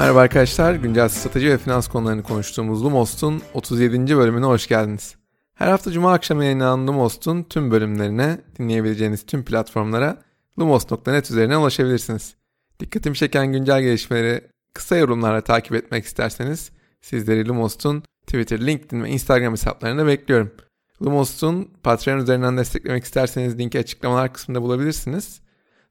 Merhaba arkadaşlar, güncel strateji ve finans konularını konuştuğumuz Lumos'un 37. bölümüne hoş geldiniz. Her hafta Cuma akşamı yayınlanan Lumos'un tüm bölümlerine, dinleyebileceğiniz tüm platformlara lumos.net üzerinden ulaşabilirsiniz. Dikkatimi çeken güncel gelişmeleri kısa yorumlarla takip etmek isterseniz sizleri Lumos'un Twitter, LinkedIn ve Instagram hesaplarına bekliyorum. Lumos'un Patreon üzerinden desteklemek isterseniz linki açıklamalar kısmında bulabilirsiniz.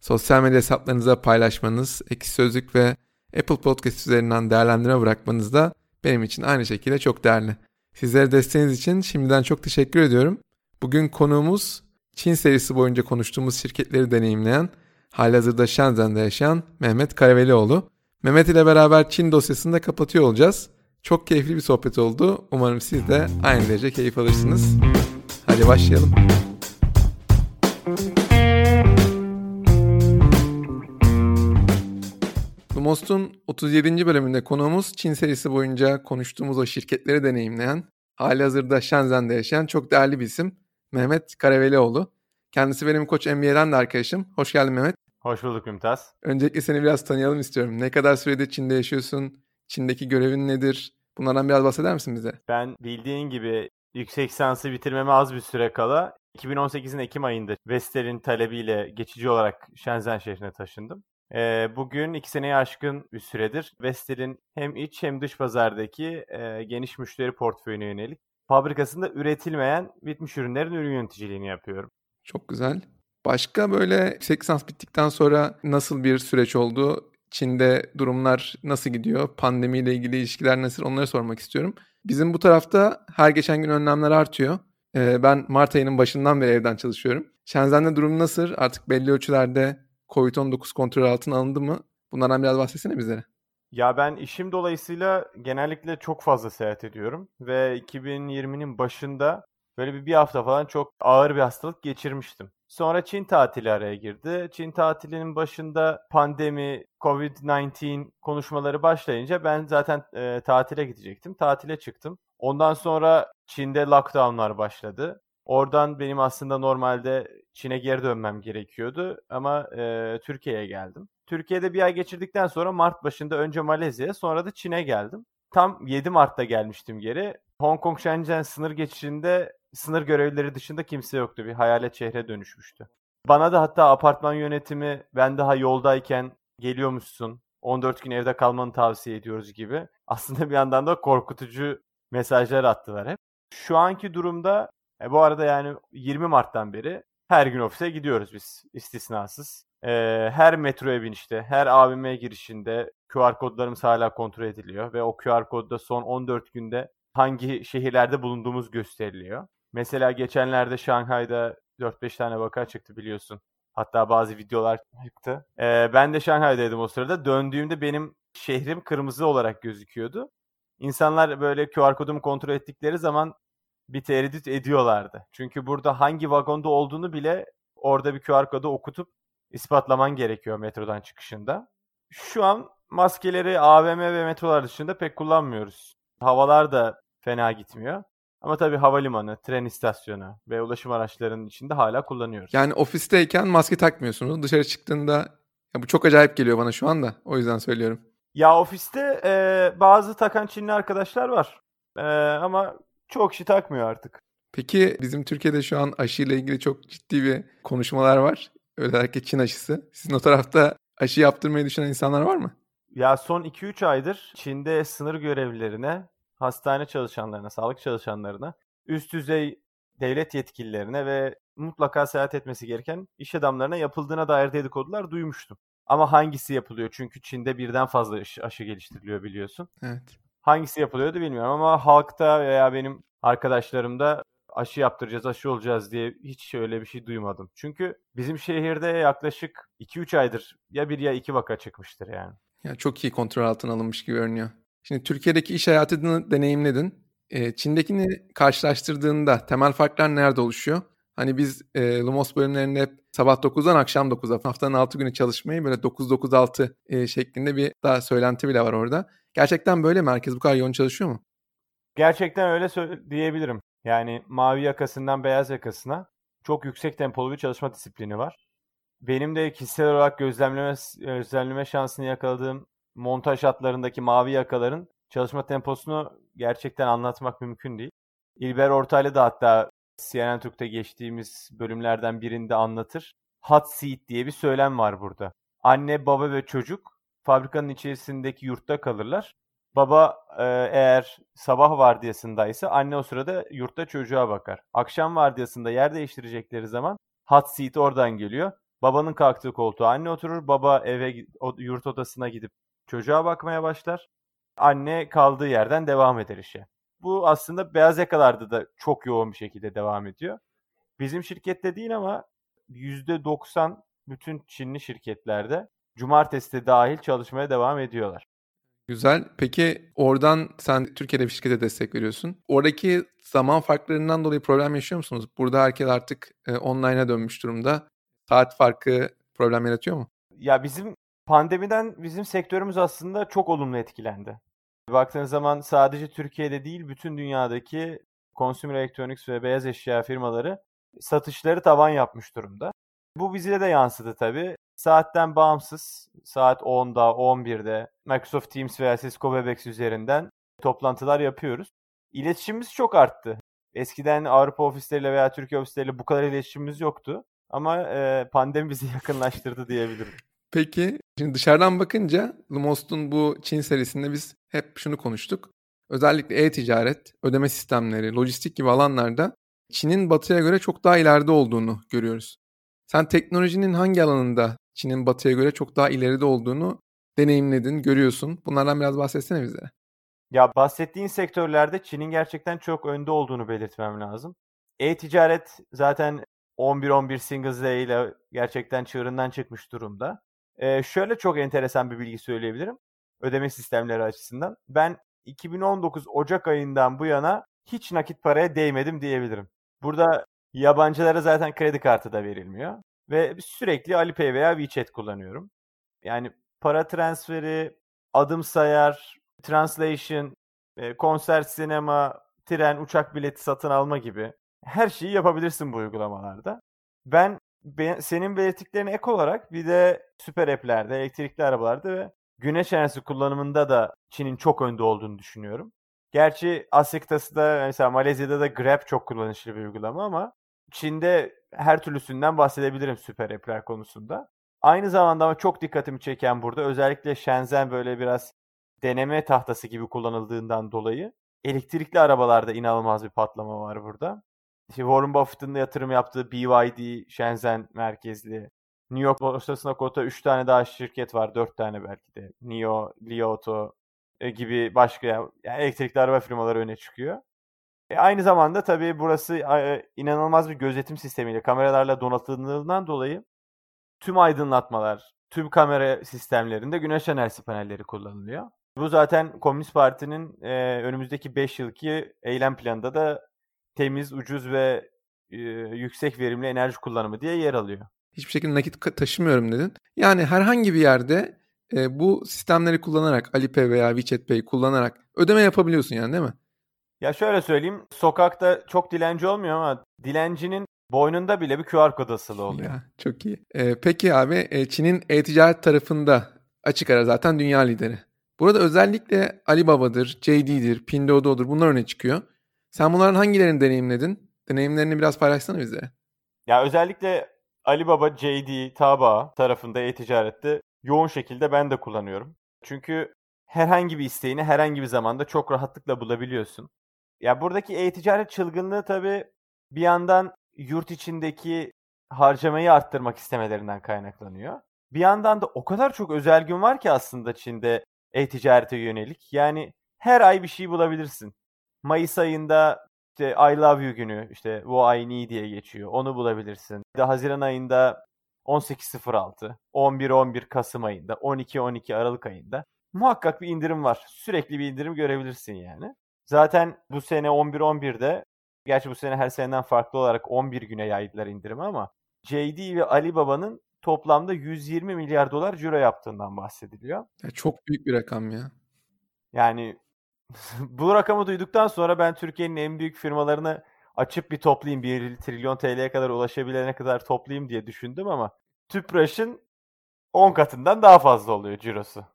Sosyal medya hesaplarınıza paylaşmanız, ekşi sözlük ve Apple Podcast üzerinden değerlendirme bırakmanız da benim için aynı şekilde çok değerli. Sizlere desteğiniz için şimdiden çok teşekkür ediyorum. Bugün konuğumuz Çin serisi boyunca konuştuğumuz şirketleri deneyimleyen, halihazırda Shenzhen'de yaşayan Mehmet Karavelioğlu. Mehmet ile beraber Çin dosyasını da kapatıyor olacağız. Çok keyifli bir sohbet oldu. Umarım siz de aynı derece keyif alırsınız. Hadi başlayalım. Lumos'un 37. bölümünde konuğumuz Çin serisi boyunca konuştuğumuz o şirketleri deneyimleyen, hali hazırda Shenzhen'de yaşayan çok değerli bir isim Mehmet Karavelioğlu. Kendisi benim Koç MBA'den de arkadaşım. Hoş geldin Mehmet. Hoş bulduk Mümtaz. Öncelikle seni biraz tanıyalım istiyorum. Ne kadar süredir Çin'de yaşıyorsun? Çin'deki görevin nedir? Bunlardan biraz bahseder misin bize? Ben bildiğin gibi yüksek lisansı bitirmeme az bir süre kala 2018'in Ekim ayında Vestel'in talebiyle geçici olarak Shenzhen şehrine taşındım. Ee, bugün iki seneye aşkın bir süredir Vestel'in hem iç hem dış pazardaki e, geniş müşteri portföyüne yönelik fabrikasında üretilmeyen bitmiş ürünlerin ürün yöneticiliğini yapıyorum. Çok güzel. Başka böyle yüksek lisans bittikten sonra nasıl bir süreç oldu? Çin'de durumlar nasıl gidiyor? Pandemiyle ilgili ilişkiler nasıl? Onları sormak istiyorum. Bizim bu tarafta her geçen gün önlemler artıyor. Ben Mart ayının başından beri evden çalışıyorum. Shenzhen'de durum nasıl? Artık belli ölçülerde COVID-19 kontrol altına alındı mı? Bunlardan biraz bahsetsene bizlere. Ya ben işim dolayısıyla genellikle çok fazla seyahat ediyorum ve 2020'nin başında böyle bir, bir hafta falan çok ağır bir hastalık geçirmiştim. Sonra Çin tatili araya girdi. Çin tatilinin başında pandemi, Covid-19 konuşmaları başlayınca ben zaten e, tatile gidecektim. Tatile çıktım. Ondan sonra Çin'de lockdownlar başladı. Oradan benim aslında normalde Çin'e geri dönmem gerekiyordu ama e, Türkiye'ye geldim. Türkiye'de bir ay geçirdikten sonra Mart başında önce Malezya'ya sonra da Çin'e geldim. Tam 7 Mart'ta gelmiştim geri. Hong Kong Shenzhen sınır geçişinde sınır görevlileri dışında kimse yoktu. Bir hayalet şehre dönüşmüştü. Bana da hatta apartman yönetimi ben daha yoldayken geliyormuşsun. 14 gün evde kalmanı tavsiye ediyoruz gibi. Aslında bir yandan da korkutucu mesajlar attılar hep. Şu anki durumda e, bu arada yani 20 Mart'tan beri her gün ofise gidiyoruz biz istisnasız. E, her metroya binişte, her AVM girişinde QR kodlarımız hala kontrol ediliyor ve o QR kodda son 14 günde hangi şehirlerde bulunduğumuz gösteriliyor. Mesela geçenlerde Şanghay'da 4-5 tane vaka çıktı biliyorsun. Hatta bazı videolar çıktı. Ee, ben de Şanghay'daydım o sırada. Döndüğümde benim şehrim kırmızı olarak gözüküyordu. İnsanlar böyle QR kodumu kontrol ettikleri zaman bir tereddüt ediyorlardı. Çünkü burada hangi vagonda olduğunu bile orada bir QR kodu okutup ispatlaman gerekiyor metrodan çıkışında. Şu an maskeleri AVM ve metrolar dışında pek kullanmıyoruz. Havalar da fena gitmiyor. Ama tabii havalimanı, tren istasyonu ve ulaşım araçlarının içinde hala kullanıyoruz. Yani ofisteyken maske takmıyorsunuz. Dışarı çıktığında ya bu çok acayip geliyor bana şu anda. O yüzden söylüyorum. Ya ofiste e, bazı takan Çinli arkadaşlar var. E, ama çok kişi takmıyor artık. Peki bizim Türkiye'de şu an aşıyla ilgili çok ciddi bir konuşmalar var. Özellikle Çin aşısı. Sizin o tarafta aşı yaptırmayı düşünen insanlar var mı? Ya son 2-3 aydır Çin'de sınır görevlilerine, hastane çalışanlarına, sağlık çalışanlarına, üst düzey devlet yetkililerine ve mutlaka seyahat etmesi gereken iş adamlarına yapıldığına dair dedikodular duymuştum. Ama hangisi yapılıyor? Çünkü Çin'de birden fazla aşı geliştiriliyor biliyorsun. Evet. Hangisi yapılıyordu bilmiyorum ama halkta veya benim arkadaşlarımda aşı yaptıracağız, aşı olacağız diye hiç öyle bir şey duymadım. Çünkü bizim şehirde yaklaşık 2-3 aydır ya bir ya iki vaka çıkmıştır yani. Ya çok iyi kontrol altına alınmış gibi görünüyor. Şimdi Türkiye'deki iş hayatını deneyimledin. E, Çin'dekini karşılaştırdığında temel farklar nerede oluşuyor? Hani biz e, Lumos bölümlerinde hep sabah 9'dan akşam 9'a haftanın 6 günü çalışmayı böyle 9-9-6 e, şeklinde bir daha söylenti bile var orada. Gerçekten böyle mi? Herkes bu kadar yoğun çalışıyor mu? Gerçekten öyle diyebilirim. Yani mavi yakasından beyaz yakasına çok yüksek tempolu bir çalışma disiplini var. Benim de kişisel olarak gözlemleme, gözlemleme şansını yakaladığım montaj hatlarındaki mavi yakaların çalışma temposunu gerçekten anlatmak mümkün değil. İlber Ortaylı da hatta CNN Türk'te geçtiğimiz bölümlerden birinde anlatır. Hot seat diye bir söylem var burada. Anne, baba ve çocuk fabrikanın içerisindeki yurtta kalırlar. Baba e, eğer sabah vardiyasındaysa anne o sırada yurtta çocuğa bakar. Akşam vardiyasında yer değiştirecekleri zaman hot seat oradan geliyor. Babanın kalktığı koltuğa anne oturur. Baba eve yurt odasına gidip çocuğa bakmaya başlar. Anne kaldığı yerden devam eder işe. Bu aslında beyaz yakalarda da çok yoğun bir şekilde devam ediyor. Bizim şirkette değil ama %90 bütün Çinli şirketlerde cumartesi de dahil çalışmaya devam ediyorlar. Güzel. Peki oradan sen Türkiye'de bir şirkete destek veriyorsun. Oradaki zaman farklarından dolayı problem yaşıyor musunuz? Burada herkes artık e, online'a dönmüş durumda. Saat farkı problem yaratıyor mu? Ya bizim pandemiden bizim sektörümüz aslında çok olumlu etkilendi. Baktığınız zaman sadece Türkiye'de değil bütün dünyadaki consumer electronics ve beyaz eşya firmaları satışları tavan yapmış durumda. Bu bize de yansıdı tabii. Saatten bağımsız saat 10'da, 11'de Microsoft Teams veya Cisco Webex üzerinden toplantılar yapıyoruz. İletişimimiz çok arttı. Eskiden Avrupa ofisleriyle veya Türkiye ofisleriyle bu kadar iletişimimiz yoktu. Ama e, pandemi bizi yakınlaştırdı diyebilirim. Peki şimdi dışarıdan bakınca Lumos'un bu Çin serisinde biz hep şunu konuştuk. Özellikle e-ticaret, ödeme sistemleri, lojistik gibi alanlarda Çin'in batıya göre çok daha ileride olduğunu görüyoruz. Sen teknolojinin hangi alanında Çin'in batıya göre çok daha ileride olduğunu deneyimledin, görüyorsun. Bunlardan biraz bahsetsene bize. Ya bahsettiğin sektörlerde Çin'in gerçekten çok önde olduğunu belirtmem lazım. E-ticaret zaten 11-11 Singles Day ile gerçekten çığırından çıkmış durumda. Ee, şöyle çok enteresan bir bilgi söyleyebilirim. Ödeme sistemleri açısından. Ben 2019 Ocak ayından bu yana hiç nakit paraya değmedim diyebilirim. Burada yabancılara zaten kredi kartı da verilmiyor. Ve sürekli Alipay veya WeChat kullanıyorum. Yani para transferi, adım sayar, translation, e, konser, sinema, tren, uçak bileti satın alma gibi her şeyi yapabilirsin bu uygulamalarda. Ben, senin belirttiklerine ek olarak bir de süper app'lerde, elektrikli arabalarda ve güneş enerjisi kullanımında da Çin'in çok önde olduğunu düşünüyorum. Gerçi Asya kıtasında mesela Malezya'da da Grab çok kullanışlı bir uygulama ama Çin'de her türlüsünden bahsedebilirim süper app'ler konusunda. Aynı zamanda ama çok dikkatimi çeken burada özellikle Shenzhen böyle biraz deneme tahtası gibi kullanıldığından dolayı elektrikli arabalarda inanılmaz bir patlama var burada. İşte Warren Buffett'ın yatırım yaptığı BYD, Shenzhen merkezli, New York borsasına kota 3 tane daha şirket var, 4 tane belki de. NIO, Li Auto e, gibi başka yani elektrikli araba firmaları öne çıkıyor. E, aynı zamanda tabii burası e, inanılmaz bir gözetim sistemiyle, kameralarla donatıldığından dolayı tüm aydınlatmalar, tüm kamera sistemlerinde güneş enerjisi panelleri kullanılıyor. Bu zaten Komünist Parti'nin e, önümüzdeki 5 yılki eylem planında da temiz, ucuz ve e, yüksek verimli enerji kullanımı diye yer alıyor. Hiçbir şekilde nakit taşımıyorum dedin. Yani herhangi bir yerde e, bu sistemleri kullanarak Alipay veya WeChat Pay kullanarak ödeme yapabiliyorsun yani değil mi? Ya şöyle söyleyeyim. Sokakta çok dilenci olmuyor ama dilencinin boynunda bile bir QR kod asılı oluyor. Ya, çok iyi. Ee, peki abi e, Çin'in e-ticaret tarafında açık ara zaten dünya lideri. Burada özellikle Alibaba'dır, JD'dir, Pinduoduo'dur bunlar öne çıkıyor. Sen bunların hangilerini deneyimledin? Deneyimlerini biraz paylaşsana bize. Ya özellikle Alibaba, JD, Taobao tarafında e-ticarette yoğun şekilde ben de kullanıyorum. Çünkü herhangi bir isteğini herhangi bir zamanda çok rahatlıkla bulabiliyorsun. Ya buradaki e-ticaret çılgınlığı tabii bir yandan yurt içindeki harcamayı arttırmak istemelerinden kaynaklanıyor. Bir yandan da o kadar çok özel gün var ki aslında Çin'de e-ticarete yönelik. Yani her ay bir şey bulabilirsin. Mayıs ayında işte I love you günü işte Wo I need diye geçiyor. Onu bulabilirsin. De Haziran ayında 18.06, 11-11 Kasım ayında, 12-12 Aralık ayında muhakkak bir indirim var. Sürekli bir indirim görebilirsin yani. Zaten bu sene 11-11'de gerçi bu sene her seneden farklı olarak 11 güne yaydılar indirimi ama JD ve Alibaba'nın toplamda 120 milyar dolar ciro yaptığından bahsediliyor. Ya çok büyük bir rakam ya. Yani bu rakamı duyduktan sonra ben Türkiye'nin en büyük firmalarını açıp bir toplayayım 1 trilyon TL'ye kadar ulaşabilene kadar toplayayım diye düşündüm ama Tüpraş'ın 10 katından daha fazla oluyor cirosu.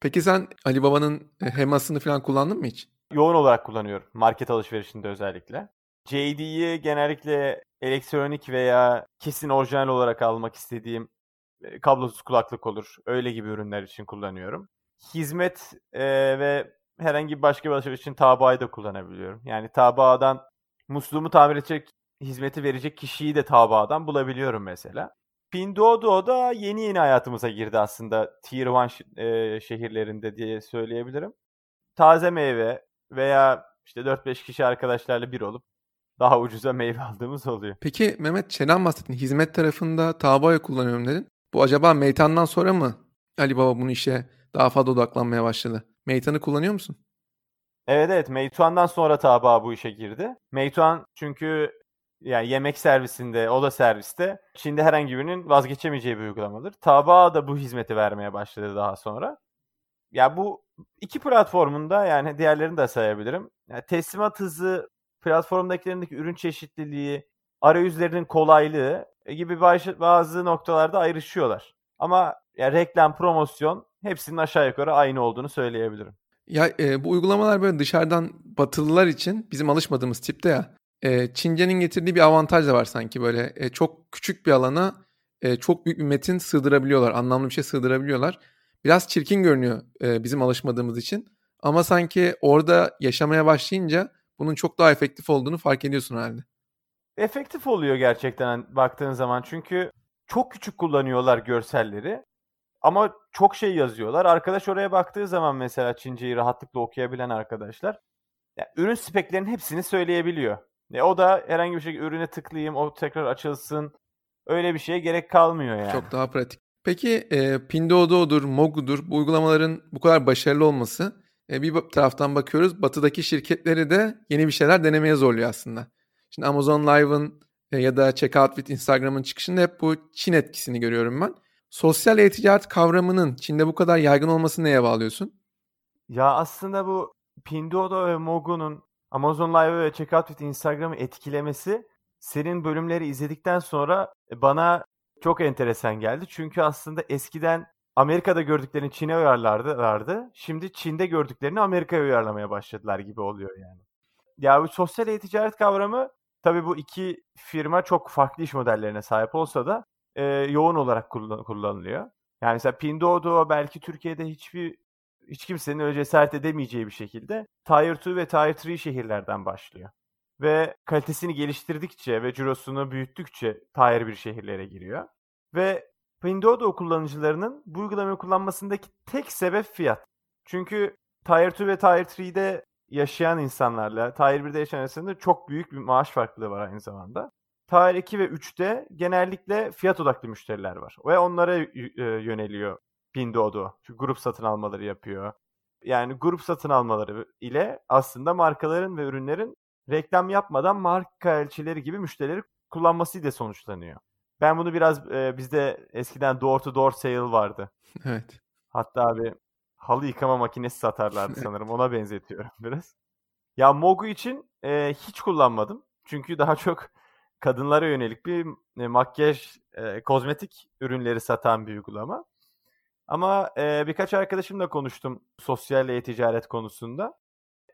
Peki sen Ali Baba'nın e, hemasını falan kullandın mı hiç? Yoğun olarak kullanıyorum. Market alışverişinde özellikle. JD'yi genellikle elektronik veya kesin orijinal olarak almak istediğim kablosuz kulaklık olur. Öyle gibi ürünler için kullanıyorum. Hizmet e, ve herhangi başka bir alışveriş için Tabaa'yı da kullanabiliyorum. Yani Tabaa'dan musluğumu tamir edecek hizmeti verecek kişiyi de Tabaa'dan bulabiliyorum mesela. Pinduoduo da yeni yeni hayatımıza girdi aslında Tier 1 e, şehirlerinde diye söyleyebilirim. Taze meyve veya işte 4-5 kişi arkadaşlarla bir olup daha ucuza meyve aldığımız oluyor. Peki Mehmet şeyden bahsettin. Hizmet tarafında Tabaa'yı kullanıyorum dedin. Bu acaba Meytan'dan sonra mı Ali Baba bunu işe daha fazla odaklanmaya başladı? Meytan'ı kullanıyor musun? Evet evet Meituan'dan sonra Taba bu işe girdi. Meituan çünkü yani yemek servisinde, oda serviste Çin'de herhangi birinin vazgeçemeyeceği bir uygulamadır. Taba da bu hizmeti vermeye başladı daha sonra. Ya bu iki platformunda yani diğerlerini de sayabilirim. Yani teslimat hızı, platformdakilerindeki ürün çeşitliliği, arayüzlerinin kolaylığı gibi bazı noktalarda ayrışıyorlar. Ama ya reklam, promosyon hepsinin aşağı yukarı aynı olduğunu söyleyebilirim. Ya e, bu uygulamalar böyle dışarıdan batılılar için bizim alışmadığımız tipte ya. E, Çince'nin getirdiği bir avantaj da var sanki böyle e, çok küçük bir alana e, çok büyük bir metin sığdırabiliyorlar. Anlamlı bir şey sığdırabiliyorlar. Biraz çirkin görünüyor e, bizim alışmadığımız için. Ama sanki orada yaşamaya başlayınca bunun çok daha efektif olduğunu fark ediyorsun herhalde. Efektif oluyor gerçekten baktığın zaman. Çünkü çok küçük kullanıyorlar görselleri. Ama çok şey yazıyorlar. Arkadaş oraya baktığı zaman mesela Çince'yi rahatlıkla okuyabilen arkadaşlar yani ürün speklerinin hepsini söyleyebiliyor. E, o da herhangi bir şekilde ürüne tıklayayım, o tekrar açılsın. Öyle bir şeye gerek kalmıyor yani. Çok daha pratik. Peki e, Pinduoduo'dur, Mogu'dur bu uygulamaların bu kadar başarılı olması e, bir taraftan bakıyoruz batıdaki şirketleri de yeni bir şeyler denemeye zorluyor aslında. Şimdi Amazon Live'ın e, ya da Checkout with Instagram'ın çıkışında hep bu Çin etkisini görüyorum ben. Sosyal e-ticaret kavramının Çin'de bu kadar yaygın olmasını neye bağlıyorsun? Ya aslında bu Pinduoduo ve Mogu'nun Amazon Live ve Checkout with Instagram'ı etkilemesi senin bölümleri izledikten sonra bana çok enteresan geldi. Çünkü aslında eskiden Amerika'da gördüklerini Çin'e uyarlardı. Şimdi Çin'de gördüklerini Amerika'ya uyarlamaya başladılar gibi oluyor yani. Ya bu sosyal e-ticaret kavramı tabii bu iki firma çok farklı iş modellerine sahip olsa da e, yoğun olarak kullanılıyor. Yani mesela Pinduoduo belki Türkiye'de hiçbir hiç kimsenin öyle cesaret edemeyeceği bir şekilde Tier 2 ve Tier 3 şehirlerden başlıyor. Ve kalitesini geliştirdikçe ve cirosunu büyüttükçe Tier 1 şehirlere giriyor. Ve Pinduoduo kullanıcılarının bu uygulamayı kullanmasındaki tek sebep fiyat. Çünkü Tier 2 ve Tier 3'de yaşayan insanlarla Tier 1'de yaşayan arasında çok büyük bir maaş farklılığı var aynı zamanda. Tier 2 ve 3'te genellikle fiyat odaklı müşteriler var. Ve onlara e, yöneliyor Pinduoduo. Çünkü grup satın almaları yapıyor. Yani grup satın almaları ile aslında markaların ve ürünlerin reklam yapmadan marka elçileri gibi müşterileri kullanmasıyla sonuçlanıyor. Ben bunu biraz e, bizde eskiden door to door sale vardı. Evet. Hatta bir halı yıkama makinesi satarlardı sanırım. Ona benzetiyorum biraz. Ya Mogu için e, hiç kullanmadım. Çünkü daha çok kadınlara yönelik bir e, makyaj, e, kozmetik ürünleri satan bir uygulama. Ama e, birkaç arkadaşımla konuştum sosyal e-ticaret konusunda.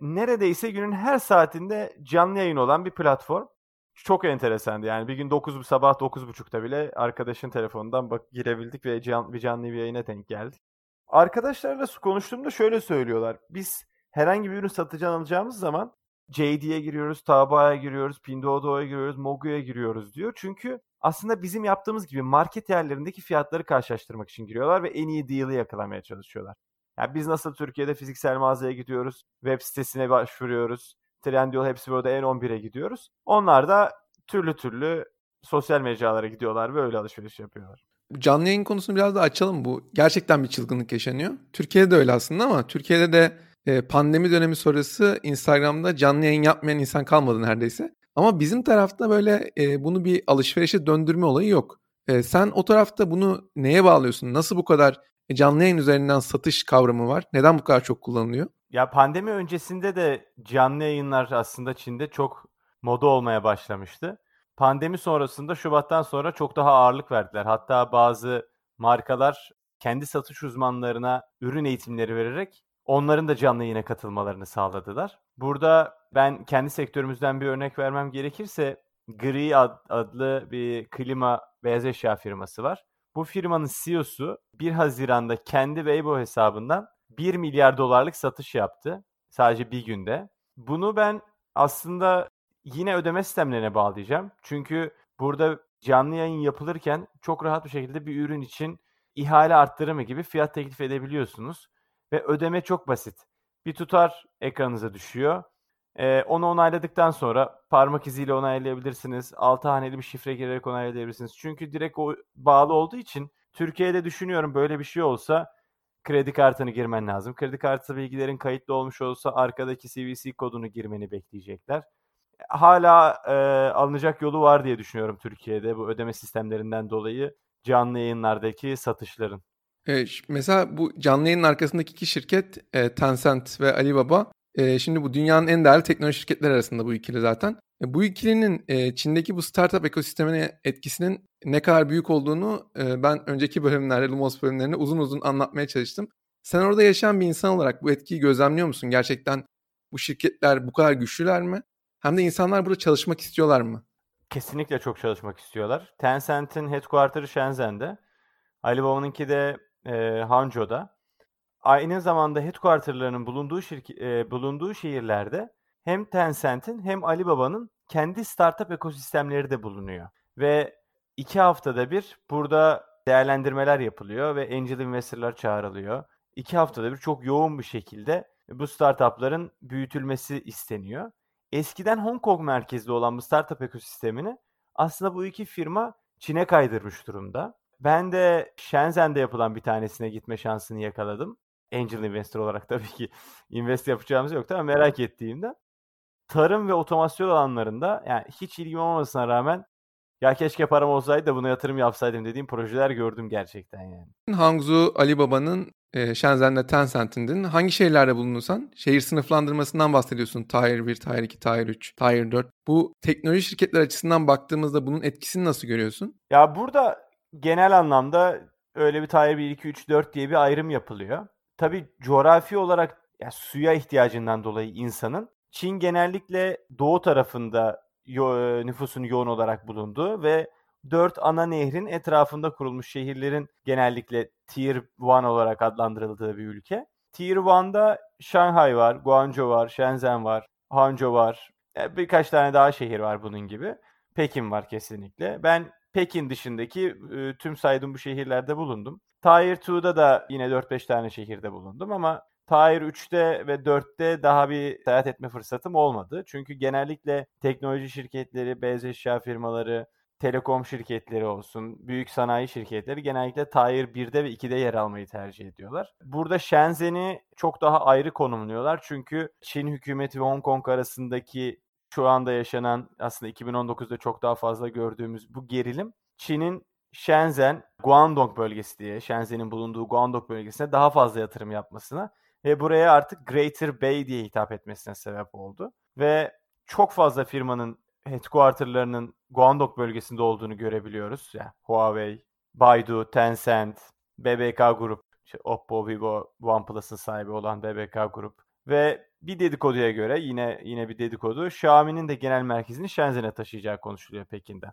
Neredeyse günün her saatinde canlı yayın olan bir platform. Çok enteresandı yani bir gün 9 sabah 9.30'da bile arkadaşın telefonundan bak girebildik ve can, bir canlı bir yayına denk geldik. Arkadaşlarla konuştuğumda şöyle söylüyorlar. Biz herhangi bir ürün satıcı alacağımız zaman JD'ye giriyoruz, Tabaa'ya giriyoruz, Pinduoduo'ya giriyoruz, Mogu'ya giriyoruz diyor. Çünkü aslında bizim yaptığımız gibi market yerlerindeki fiyatları karşılaştırmak için giriyorlar ve en iyi deal'ı yakalamaya çalışıyorlar. Yani biz nasıl Türkiye'de fiziksel mağazaya gidiyoruz, web sitesine başvuruyoruz, Trendyol hepsi burada en 11'e gidiyoruz. Onlar da türlü türlü sosyal mecralara gidiyorlar ve öyle alışveriş yapıyorlar. Canlı yayın konusunu biraz da açalım. Bu gerçekten bir çılgınlık yaşanıyor. Türkiye'de de öyle aslında ama Türkiye'de de e, pandemi dönemi sonrası Instagram'da canlı yayın yapmayan insan kalmadı neredeyse. Ama bizim tarafta böyle e, bunu bir alışverişe döndürme olayı yok. E, sen o tarafta bunu neye bağlıyorsun? Nasıl bu kadar canlı yayın üzerinden satış kavramı var? Neden bu kadar çok kullanılıyor? Ya pandemi öncesinde de canlı yayınlar aslında Çin'de çok moda olmaya başlamıştı. Pandemi sonrasında Şubat'tan sonra çok daha ağırlık verdiler. Hatta bazı markalar kendi satış uzmanlarına ürün eğitimleri vererek onların da canlı yayına katılmalarını sağladılar. Burada ben kendi sektörümüzden bir örnek vermem gerekirse Gri ad, adlı bir klima beyaz eşya firması var. Bu firmanın CEO'su 1 Haziran'da kendi Weibo hesabından 1 milyar dolarlık satış yaptı. Sadece bir günde. Bunu ben aslında yine ödeme sistemlerine bağlayacağım. Çünkü burada canlı yayın yapılırken çok rahat bir şekilde bir ürün için ihale arttırımı gibi fiyat teklif edebiliyorsunuz. Ve ödeme çok basit. Bir tutar ekranınıza düşüyor. Ee, onu onayladıktan sonra parmak iziyle onaylayabilirsiniz. 6 haneli bir şifre girerek onaylayabilirsiniz. Çünkü direkt o bağlı olduğu için Türkiye'de düşünüyorum böyle bir şey olsa kredi kartını girmen lazım. Kredi kartı bilgilerin kayıtlı olmuş olsa arkadaki CVC kodunu girmeni bekleyecekler. Hala e, alınacak yolu var diye düşünüyorum Türkiye'de bu ödeme sistemlerinden dolayı canlı yayınlardaki satışların. Evet, mesela bu canlı yayının arkasındaki iki şirket e, Tencent ve Alibaba. E, şimdi bu dünyanın en değerli teknoloji şirketleri arasında bu ikili zaten. E, bu ikilinin e, Çin'deki bu startup ekosistemine etkisinin ne kadar büyük olduğunu e, ben önceki bölümlerde, Lumos bölümlerinde uzun uzun anlatmaya çalıştım. Sen orada yaşayan bir insan olarak bu etkiyi gözlemliyor musun? Gerçekten bu şirketler bu kadar güçlüler mi? Hem de insanlar burada çalışmak istiyorlar mı? Kesinlikle çok çalışmak istiyorlar. Tencent'in headquarter'ı Shenzhen'de. Alibaba'nınki de e, Hangzhou'da. Aynı zamanda headquarter'larının bulunduğu şirke, e, bulunduğu şehirlerde hem Tencent'in hem Alibaba'nın kendi startup ekosistemleri de bulunuyor. Ve iki haftada bir burada değerlendirmeler yapılıyor ve angel investorlar çağrılıyor. İki haftada bir çok yoğun bir şekilde bu startupların büyütülmesi isteniyor. Eskiden Hong Kong merkezli olan bu startup ekosistemini aslında bu iki firma Çin'e kaydırmış durumda. Ben de Shenzhen'de yapılan bir tanesine gitme şansını yakaladım. Angel Investor olarak tabii ki invest yapacağımız yoktu ama merak ettiğimde tarım ve otomasyon alanlarında yani hiç ilgim olmamasına rağmen ya keşke param olsaydı da buna yatırım yapsaydım dediğim projeler gördüm gerçekten yani. Hangzhou Alibaba'nın e, Shenzhen'de Tencent'in hangi şehirlerde bulunursan şehir sınıflandırmasından bahsediyorsun. Tier 1, Tier 2, Tier 3, Tier 4. Bu teknoloji şirketler açısından baktığımızda bunun etkisini nasıl görüyorsun? Ya burada genel anlamda öyle bir Tier 1, 2, 3, 4 diye bir ayrım yapılıyor. Tabii coğrafi olarak ya suya ihtiyacından dolayı insanın Çin genellikle doğu tarafında yo- e, nüfusun yoğun olarak bulunduğu ve dört ana nehrin etrafında kurulmuş şehirlerin genellikle Tier 1 olarak adlandırıldığı bir ülke. Tier 1'da Shanghai var, Guangzhou var, Shenzhen var, Hangzhou var. E, birkaç tane daha şehir var bunun gibi. Pekin var kesinlikle. Ben Pekin dışındaki e, tüm saydığım bu şehirlerde bulundum. Tier 2'da da yine 4-5 tane şehirde bulundum ama Tier 3'te ve 4'te daha bir seyahat etme fırsatım olmadı. Çünkü genellikle teknoloji şirketleri, beyaz eşya firmaları, telekom şirketleri olsun, büyük sanayi şirketleri genellikle Tier 1'de ve 2'de yer almayı tercih ediyorlar. Burada Shenzhen'i çok daha ayrı konumluyorlar. Çünkü Çin hükümeti ve Hong Kong arasındaki şu anda yaşanan aslında 2019'da çok daha fazla gördüğümüz bu gerilim Çin'in Shenzhen, Guangdong bölgesi diye, Shenzhen'in bulunduğu Guangdong bölgesine daha fazla yatırım yapmasına ve buraya artık Greater Bay diye hitap etmesine sebep oldu. Ve çok fazla firmanın headquarterlarının Guangdong bölgesinde olduğunu görebiliyoruz. Yani Huawei, Baidu, Tencent, BBK Grup, işte Oppo, Vivo, OnePlus'ın sahibi olan BBK Grup ve bir dedikoduya göre yine yine bir dedikodu Xiaomi'nin de genel merkezini Shenzhen'e taşıyacağı konuşuluyor Pekin'de.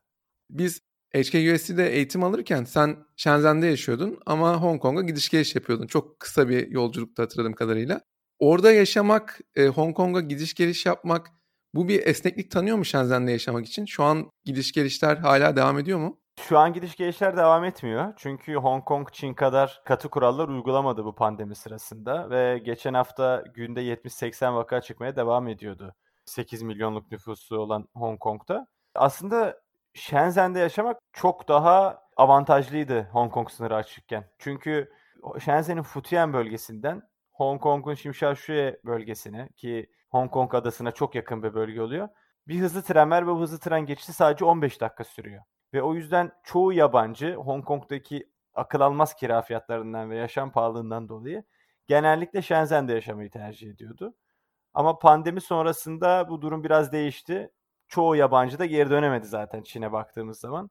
Biz HKUSC'de eğitim alırken sen Shenzhen'de yaşıyordun ama Hong Kong'a gidiş geliş yapıyordun. Çok kısa bir yolculukta hatırladığım kadarıyla. Orada yaşamak, e, Hong Kong'a gidiş geliş yapmak bu bir esneklik tanıyor mu Shenzhen'de yaşamak için? Şu an gidiş gelişler hala devam ediyor mu? Şu an gidiş gelişler devam etmiyor. Çünkü Hong Kong Çin kadar katı kurallar uygulamadı bu pandemi sırasında ve geçen hafta günde 70-80 vaka çıkmaya devam ediyordu. 8 milyonluk nüfusu olan Hong Kong'da. Aslında Shenzhen'de yaşamak çok daha avantajlıydı Hong Kong sınırı açıkken. Çünkü Shenzhen'in Futian bölgesinden Hong Kong'un Şimşaşuye bölgesine ki Hong Kong adasına çok yakın bir bölge oluyor. Bir hızlı tren var ve bu hızlı tren geçişi sadece 15 dakika sürüyor. Ve o yüzden çoğu yabancı Hong Kong'daki akıl almaz kira fiyatlarından ve yaşam pahalılığından dolayı genellikle Shenzhen'de yaşamayı tercih ediyordu. Ama pandemi sonrasında bu durum biraz değişti çoğu yabancı da geri dönemedi zaten Çin'e baktığımız zaman.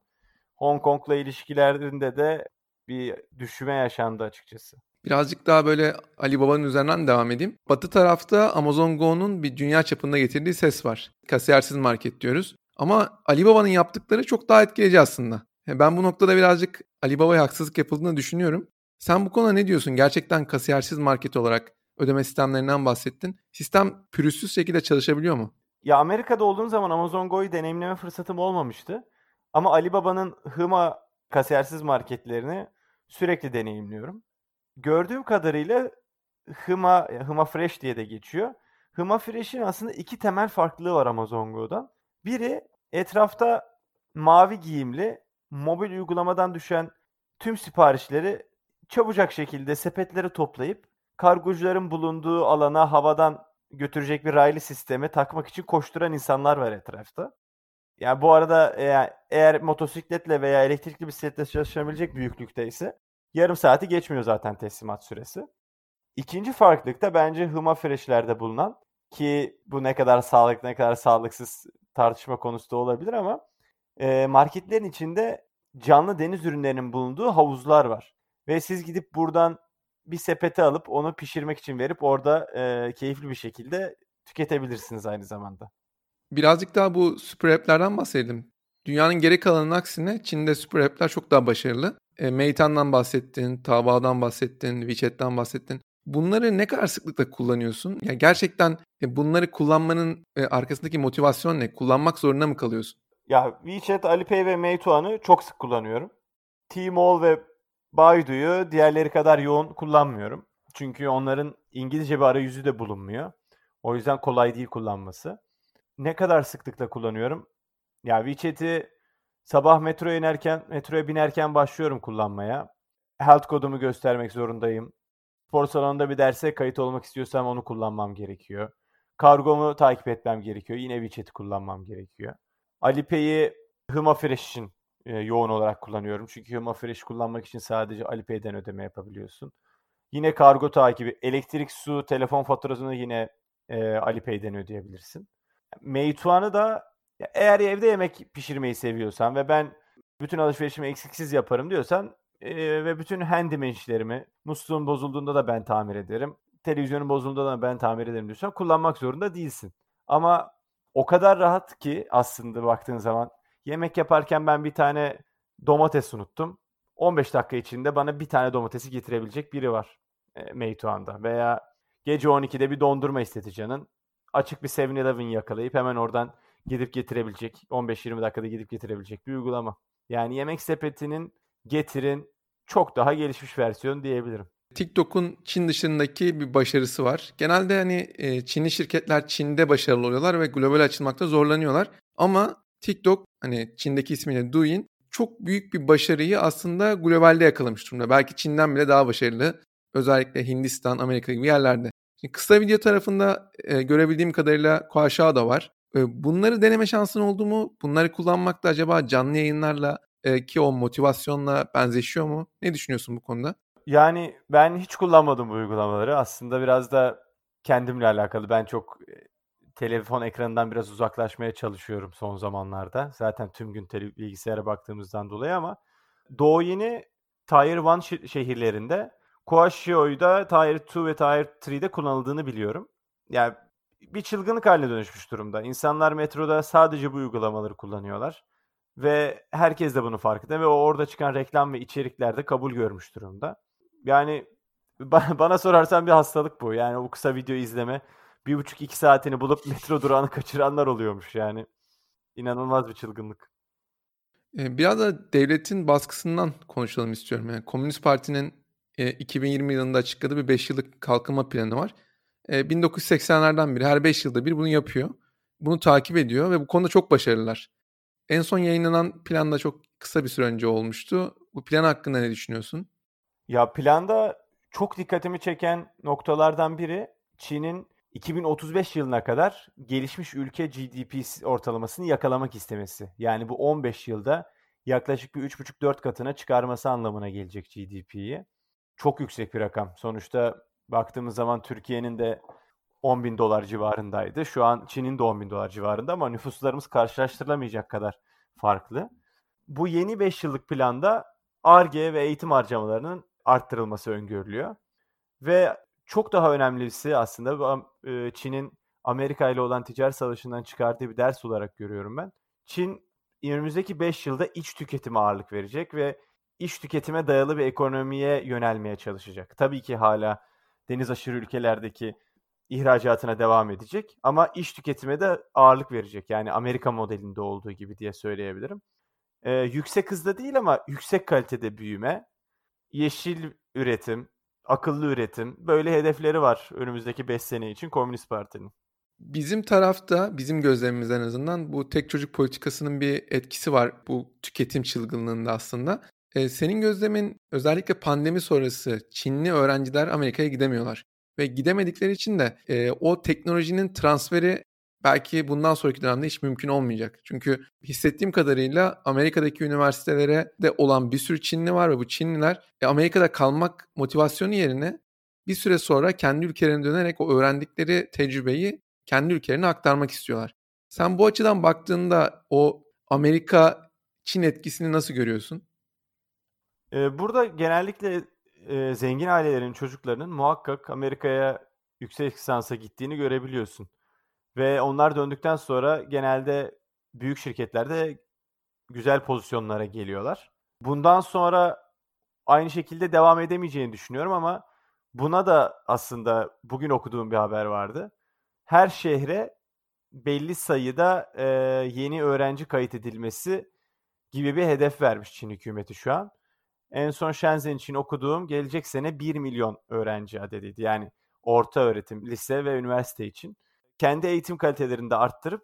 Hong Kong'la ilişkilerinde de bir düşüme yaşandı açıkçası. Birazcık daha böyle Ali Baba'nın üzerinden devam edeyim. Batı tarafta Amazon Go'nun bir dünya çapında getirdiği ses var. Kasiyersiz market diyoruz. Ama Ali Baba'nın yaptıkları çok daha etkileyici aslında. Ben bu noktada birazcık Ali Baba'ya haksızlık yapıldığını düşünüyorum. Sen bu konuda ne diyorsun? Gerçekten kasiyersiz market olarak ödeme sistemlerinden bahsettin. Sistem pürüzsüz şekilde çalışabiliyor mu? Ya Amerika'da olduğum zaman Amazon Go'yu deneyimleme fırsatım olmamıştı. Ama Alibaba'nın Hıma kasiyersiz marketlerini sürekli deneyimliyorum. Gördüğüm kadarıyla Hıma, Hıma Fresh diye de geçiyor. Hıma Fresh'in aslında iki temel farklılığı var Amazon Go'dan. Biri etrafta mavi giyimli mobil uygulamadan düşen tüm siparişleri çabucak şekilde sepetleri toplayıp kargocuların bulunduğu alana havadan götürecek bir raylı sisteme takmak için koşturan insanlar var etrafta. Yani bu arada eğer, eğer motosikletle veya elektrikli bisikletle çalışabilecek büyüklükte ise yarım saati geçmiyor zaten teslimat süresi. İkinci farklılık da bence Huma Fresh'lerde bulunan ki bu ne kadar sağlıklı ne kadar sağlıksız tartışma konusu da olabilir ama e, marketlerin içinde canlı deniz ürünlerinin bulunduğu havuzlar var. Ve siz gidip buradan bir sepete alıp onu pişirmek için verip orada e, keyifli bir şekilde tüketebilirsiniz aynı zamanda. Birazcık daha bu süper app'lerden bahsedelim. Dünyanın geri kalanının aksine Çin'de süper app'ler çok daha başarılı. E, Meitan'dan bahsettin, Taobao'dan bahsettin, WeChat'ten bahsettin. Bunları ne kadar sıklıkla kullanıyorsun? Yani gerçekten bunları kullanmanın e, arkasındaki motivasyon ne? Kullanmak zorunda mı kalıyorsun? Ya WeChat, Alipay ve Meituan'ı çok sık kullanıyorum. Tmall ve Baidu'yu diğerleri kadar yoğun kullanmıyorum. Çünkü onların İngilizce bir arayüzü de bulunmuyor. O yüzden kolay değil kullanması. Ne kadar sıklıkla kullanıyorum? Ya WeChat'i sabah metroya inerken, metroya binerken başlıyorum kullanmaya. Health kodumu göstermek zorundayım. Spor salonunda bir derse kayıt olmak istiyorsam onu kullanmam gerekiyor. Kargomu takip etmem gerekiyor. Yine WeChat'i kullanmam gerekiyor. Alipay'i Hıma Fresh için e, yoğun olarak kullanıyorum. Çünkü Huma Fresh kullanmak için sadece Alipay'den ödeme yapabiliyorsun. Yine kargo takibi, elektrik, su, telefon faturasını yine e, Alipay'den ödeyebilirsin. Meituan'ı da eğer evde yemek pişirmeyi seviyorsan ve ben bütün alışverişimi eksiksiz yaparım diyorsan ve bütün handyman işlerimi musluğun bozulduğunda da ben tamir ederim. Televizyonun bozulduğunda da ben tamir ederim diyorsan kullanmak zorunda değilsin. Ama o kadar rahat ki aslında baktığın zaman Yemek yaparken ben bir tane domates unuttum. 15 dakika içinde bana bir tane domatesi getirebilecek biri var e, Meituan'da. Veya gece 12'de bir dondurma istedi canın. Açık bir 7-Eleven yakalayıp hemen oradan gidip getirebilecek, 15-20 dakikada gidip getirebilecek bir uygulama. Yani yemek sepetinin getirin çok daha gelişmiş versiyon diyebilirim. TikTok'un Çin dışındaki bir başarısı var. Genelde hani e, Çinli şirketler Çin'de başarılı oluyorlar ve global açılmakta zorlanıyorlar. Ama TikTok hani Çin'deki ismiyle Douyin çok büyük bir başarıyı aslında globalde yakalamış durumda. Belki Çin'den bile daha başarılı. Özellikle Hindistan, Amerika gibi yerlerde. Şimdi kısa video tarafında e, görebildiğim kadarıyla Kuaşa da var. E, bunları deneme şansın oldu mu? Bunları kullanmakta acaba canlı yayınlarla e, ki o motivasyonla benzeşiyor mu? Ne düşünüyorsun bu konuda? Yani ben hiç kullanmadım bu uygulamaları. Aslında biraz da kendimle alakalı. Ben çok telefon ekranından biraz uzaklaşmaya çalışıyorum son zamanlarda. Zaten tüm gün tele- bilgisayara baktığımızdan dolayı ama Douyin'i Tier 1 şi- şehirlerinde, Kuashio'yu da Tier 2 ve Tier 3'de kullanıldığını biliyorum. Yani bir çılgınlık haline dönüşmüş durumda. İnsanlar metroda sadece bu uygulamaları kullanıyorlar. Ve herkes de bunu farkında ve o orada çıkan reklam ve içerikler de kabul görmüş durumda. Yani bana sorarsan bir hastalık bu. Yani o kısa video izleme bir buçuk iki saatini bulup metro durağını kaçıranlar oluyormuş yani. İnanılmaz bir çılgınlık. Biraz da devletin baskısından konuşalım istiyorum. Yani Komünist Parti'nin 2020 yılında açıkladığı bir 5 yıllık kalkınma planı var. 1980'lerden beri her 5 yılda bir bunu yapıyor. Bunu takip ediyor ve bu konuda çok başarılılar. En son yayınlanan plan da çok kısa bir süre önce olmuştu. Bu plan hakkında ne düşünüyorsun? Ya planda çok dikkatimi çeken noktalardan biri Çin'in 2035 yılına kadar gelişmiş ülke GDP ortalamasını yakalamak istemesi. Yani bu 15 yılda yaklaşık bir 3,5-4 katına çıkarması anlamına gelecek GDP'yi. Çok yüksek bir rakam. Sonuçta baktığımız zaman Türkiye'nin de 10 bin dolar civarındaydı. Şu an Çin'in de 10 bin dolar civarında ama nüfuslarımız karşılaştırılamayacak kadar farklı. Bu yeni 5 yıllık planda ARGE ve eğitim harcamalarının arttırılması öngörülüyor. Ve çok daha önemlisi aslında e, Çin'in Amerika ile olan ticaret savaşından çıkardığı bir ders olarak görüyorum ben. Çin önümüzdeki 5 yılda iç tüketime ağırlık verecek ve iç tüketime dayalı bir ekonomiye yönelmeye çalışacak. Tabii ki hala deniz aşırı ülkelerdeki ihracatına devam edecek ama iş tüketime de ağırlık verecek. Yani Amerika modelinde olduğu gibi diye söyleyebilirim. Ee, yüksek hızda değil ama yüksek kalitede büyüme, yeşil üretim, akıllı üretim böyle hedefleri var önümüzdeki 5 sene için Komünist Parti'nin. Bizim tarafta, bizim gözlemimiz en azından bu tek çocuk politikasının bir etkisi var bu tüketim çılgınlığında aslında. Ee, senin gözlemin özellikle pandemi sonrası Çinli öğrenciler Amerika'ya gidemiyorlar. Ve gidemedikleri için de e, o teknolojinin transferi belki bundan sonraki dönemde hiç mümkün olmayacak. Çünkü hissettiğim kadarıyla Amerika'daki üniversitelere de olan bir sürü Çinli var ve bu Çinliler e, Amerika'da kalmak motivasyonu yerine bir süre sonra kendi ülkelerine dönerek o öğrendikleri tecrübeyi kendi ülkelerine aktarmak istiyorlar. Sen bu açıdan baktığında o Amerika Çin etkisini nasıl görüyorsun? Burada genellikle e, zengin ailelerin çocuklarının muhakkak Amerika'ya yüksek lisansa gittiğini görebiliyorsun. Ve onlar döndükten sonra genelde büyük şirketlerde güzel pozisyonlara geliyorlar. Bundan sonra aynı şekilde devam edemeyeceğini düşünüyorum ama buna da aslında bugün okuduğum bir haber vardı. Her şehre belli sayıda e, yeni öğrenci kayıt edilmesi gibi bir hedef vermiş Çin hükümeti şu an. En son Shenzhen için okuduğum gelecek sene 1 milyon öğrenci adediydi. Yani orta öğretim, lise ve üniversite için. Kendi eğitim kalitelerini de arttırıp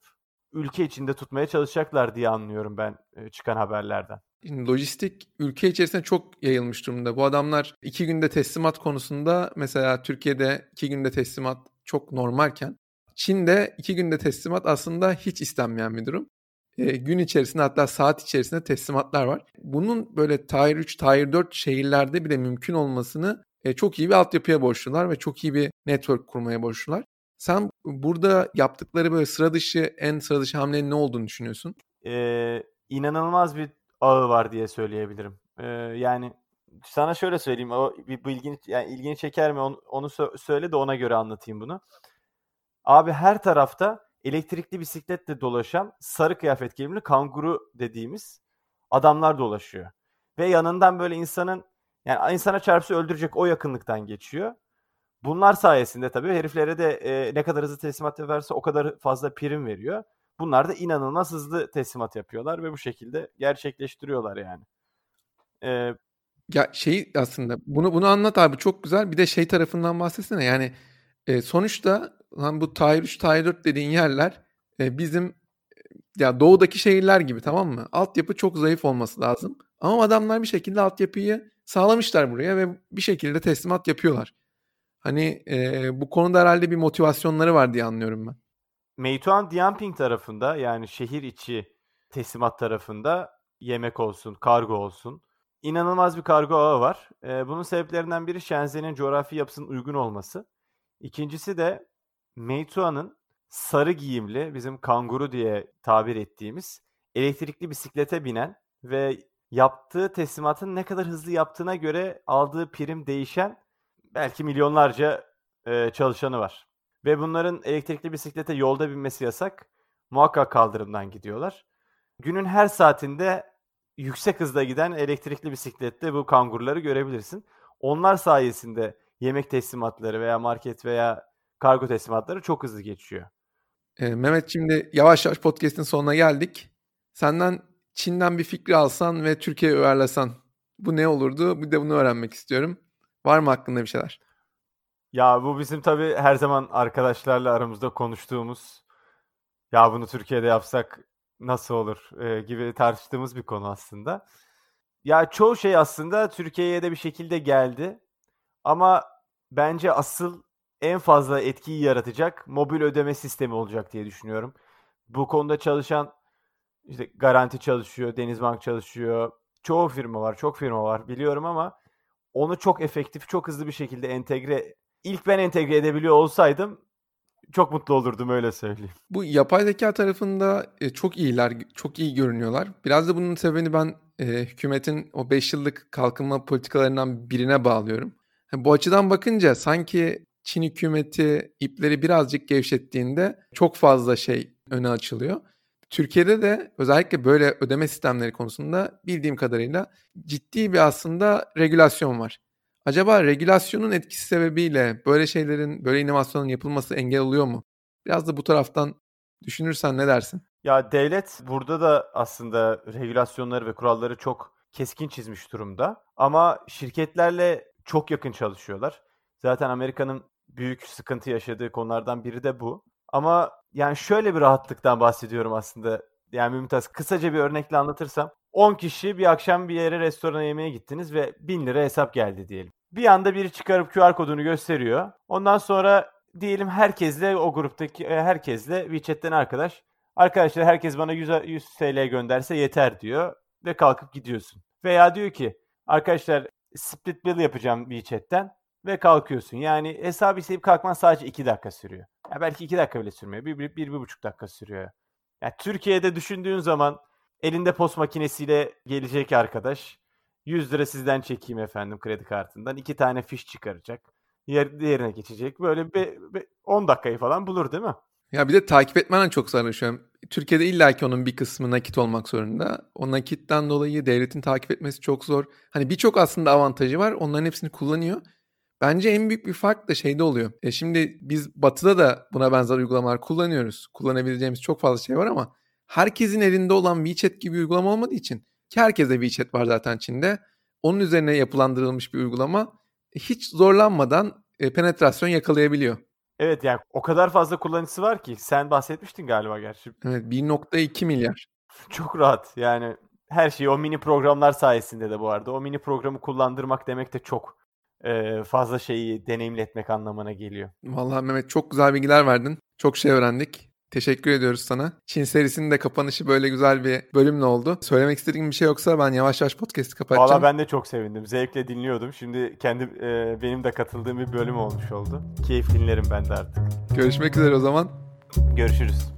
ülke içinde tutmaya çalışacaklar diye anlıyorum ben e, çıkan haberlerden. Lojistik ülke içerisinde çok yayılmış durumda. Bu adamlar iki günde teslimat konusunda mesela Türkiye'de iki günde teslimat çok normalken Çin'de iki günde teslimat aslında hiç istenmeyen bir durum e, gün içerisinde hatta saat içerisinde teslimatlar var. Bunun böyle Tier 3, Tier 4 şehirlerde bile mümkün olmasını e, çok iyi bir altyapıya borçlular ve çok iyi bir network kurmaya borçlular. Sen burada yaptıkları böyle sıra dışı, en sıra dışı hamlenin ne olduğunu düşünüyorsun? Ee, inanılmaz bir ağı var diye söyleyebilirim. Ee, yani sana şöyle söyleyeyim, o bir, bu ilgini, yani ilgini çeker mi onu, onu söyle de ona göre anlatayım bunu. Abi her tarafta elektrikli bisikletle dolaşan sarı kıyafet giyimli kanguru dediğimiz adamlar dolaşıyor. Ve yanından böyle insanın yani insana çarpsa öldürecek o yakınlıktan geçiyor. Bunlar sayesinde tabii heriflere de e, ne kadar hızlı teslimat yaparsa o kadar fazla prim veriyor. Bunlar da inanılmaz hızlı teslimat yapıyorlar ve bu şekilde gerçekleştiriyorlar yani. Ee, ya şey aslında bunu bunu anlat abi çok güzel. Bir de şey tarafından bahsetsene. Yani e, sonuçta lan bu Tier 3, Tier 4 dediğin yerler e, bizim ya doğudaki şehirler gibi tamam mı? Altyapı çok zayıf olması lazım. Ama adamlar bir şekilde altyapıyı sağlamışlar buraya ve bir şekilde teslimat yapıyorlar. Hani e, bu konuda herhalde bir motivasyonları var diye anlıyorum ben. Meituan Dianping tarafında yani şehir içi teslimat tarafında yemek olsun, kargo olsun. inanılmaz bir kargo ağı var. E, bunun sebeplerinden biri Shenzhen'in coğrafi yapısının uygun olması. İkincisi de Meituan'ın sarı giyimli, bizim kanguru diye tabir ettiğimiz elektrikli bisiklete binen ve yaptığı teslimatın ne kadar hızlı yaptığına göre aldığı prim değişen belki milyonlarca e, çalışanı var. Ve bunların elektrikli bisiklete yolda binmesi yasak. Muhakkak kaldırımdan gidiyorlar. Günün her saatinde yüksek hızda giden elektrikli bisiklette bu kangurları görebilirsin. Onlar sayesinde yemek teslimatları veya market veya kargo teslimatları çok hızlı geçiyor. Ee, Mehmet şimdi yavaş yavaş podcast'in sonuna geldik. Senden Çin'den bir fikri alsan ve Türkiye'ye uyarlasan bu ne olurdu? Bir de bunu öğrenmek istiyorum. Var mı hakkında bir şeyler? Ya bu bizim tabii her zaman arkadaşlarla aramızda konuştuğumuz ya bunu Türkiye'de yapsak nasıl olur e, gibi tartıştığımız bir konu aslında. Ya çoğu şey aslında Türkiye'ye de bir şekilde geldi. Ama bence asıl en fazla etkiyi yaratacak mobil ödeme sistemi olacak diye düşünüyorum. Bu konuda çalışan işte Garanti çalışıyor, Denizbank çalışıyor. Çoğu firma var, çok firma var biliyorum ama onu çok efektif, çok hızlı bir şekilde entegre ilk ben entegre edebiliyor olsaydım çok mutlu olurdum öyle söyleyeyim. Bu yapay zeka tarafında e, çok iyiler, çok iyi görünüyorlar. Biraz da bunun sebebini ben e, hükümetin o 5 yıllık kalkınma politikalarından birine bağlıyorum. Bu açıdan bakınca sanki Çin hükümeti ipleri birazcık gevşettiğinde çok fazla şey öne açılıyor. Türkiye'de de özellikle böyle ödeme sistemleri konusunda bildiğim kadarıyla ciddi bir aslında regülasyon var. Acaba regülasyonun etkisi sebebiyle böyle şeylerin, böyle inovasyonun yapılması engel oluyor mu? Biraz da bu taraftan düşünürsen ne dersin? Ya devlet burada da aslında regülasyonları ve kuralları çok keskin çizmiş durumda. Ama şirketlerle çok yakın çalışıyorlar. Zaten Amerika'nın büyük sıkıntı yaşadığı konulardan biri de bu. Ama yani şöyle bir rahatlıktan bahsediyorum aslında. Yani Mümtaz kısaca bir örnekle anlatırsam. 10 kişi bir akşam bir yere restorana yemeğe gittiniz ve 1000 lira hesap geldi diyelim. Bir anda biri çıkarıp QR kodunu gösteriyor. Ondan sonra diyelim herkesle o gruptaki e, herkesle WeChat'ten arkadaş. Arkadaşlar herkes bana 100, 100 TL gönderse yeter diyor ve kalkıp gidiyorsun. Veya diyor ki arkadaşlar split bill yapacağım WeChat'ten ve kalkıyorsun. Yani hesabı isteyip kalkman sadece 2 dakika sürüyor. Ya belki 2 dakika bile sürmüyor. 1-1,5 bir, bir, bir buçuk dakika sürüyor. Yani Türkiye'de düşündüğün zaman elinde post makinesiyle gelecek arkadaş 100 lira sizden çekeyim efendim kredi kartından. 2 tane fiş çıkaracak. Yer, diğerine geçecek. Böyle bir, bir 10 dakikayı falan bulur değil mi? Ya bir de takip etmenden çok sarılışıyorum. Türkiye'de illaki onun bir kısmı nakit olmak zorunda. O nakitten dolayı devletin takip etmesi çok zor. Hani birçok aslında avantajı var. Onların hepsini kullanıyor. Bence en büyük bir fark da şeyde oluyor. E şimdi biz batıda da buna benzer uygulamalar kullanıyoruz. Kullanabileceğimiz çok fazla şey var ama herkesin elinde olan WeChat gibi uygulama olmadığı için ki herkeste WeChat var zaten Çin'de. Onun üzerine yapılandırılmış bir uygulama hiç zorlanmadan e, penetrasyon yakalayabiliyor. Evet yani o kadar fazla kullanıcısı var ki sen bahsetmiştin galiba gerçi. Evet 1.2 milyar. Çok rahat yani her şey o mini programlar sayesinde de bu arada. O mini programı kullandırmak demek de çok e, fazla şeyi deneyimletmek anlamına geliyor. Vallahi Mehmet çok güzel bilgiler verdin. Çok şey öğrendik. Teşekkür ediyoruz sana. Çin serisinin de kapanışı böyle güzel bir bölümle oldu. Söylemek istediğin bir şey yoksa ben yavaş yavaş podcast'i kapatacağım. Valla ben de çok sevindim. Zevkle dinliyordum. Şimdi kendi e, benim de katıldığım bir bölüm olmuş oldu. Keyif dinlerim ben de artık. Görüşmek üzere o zaman. Görüşürüz.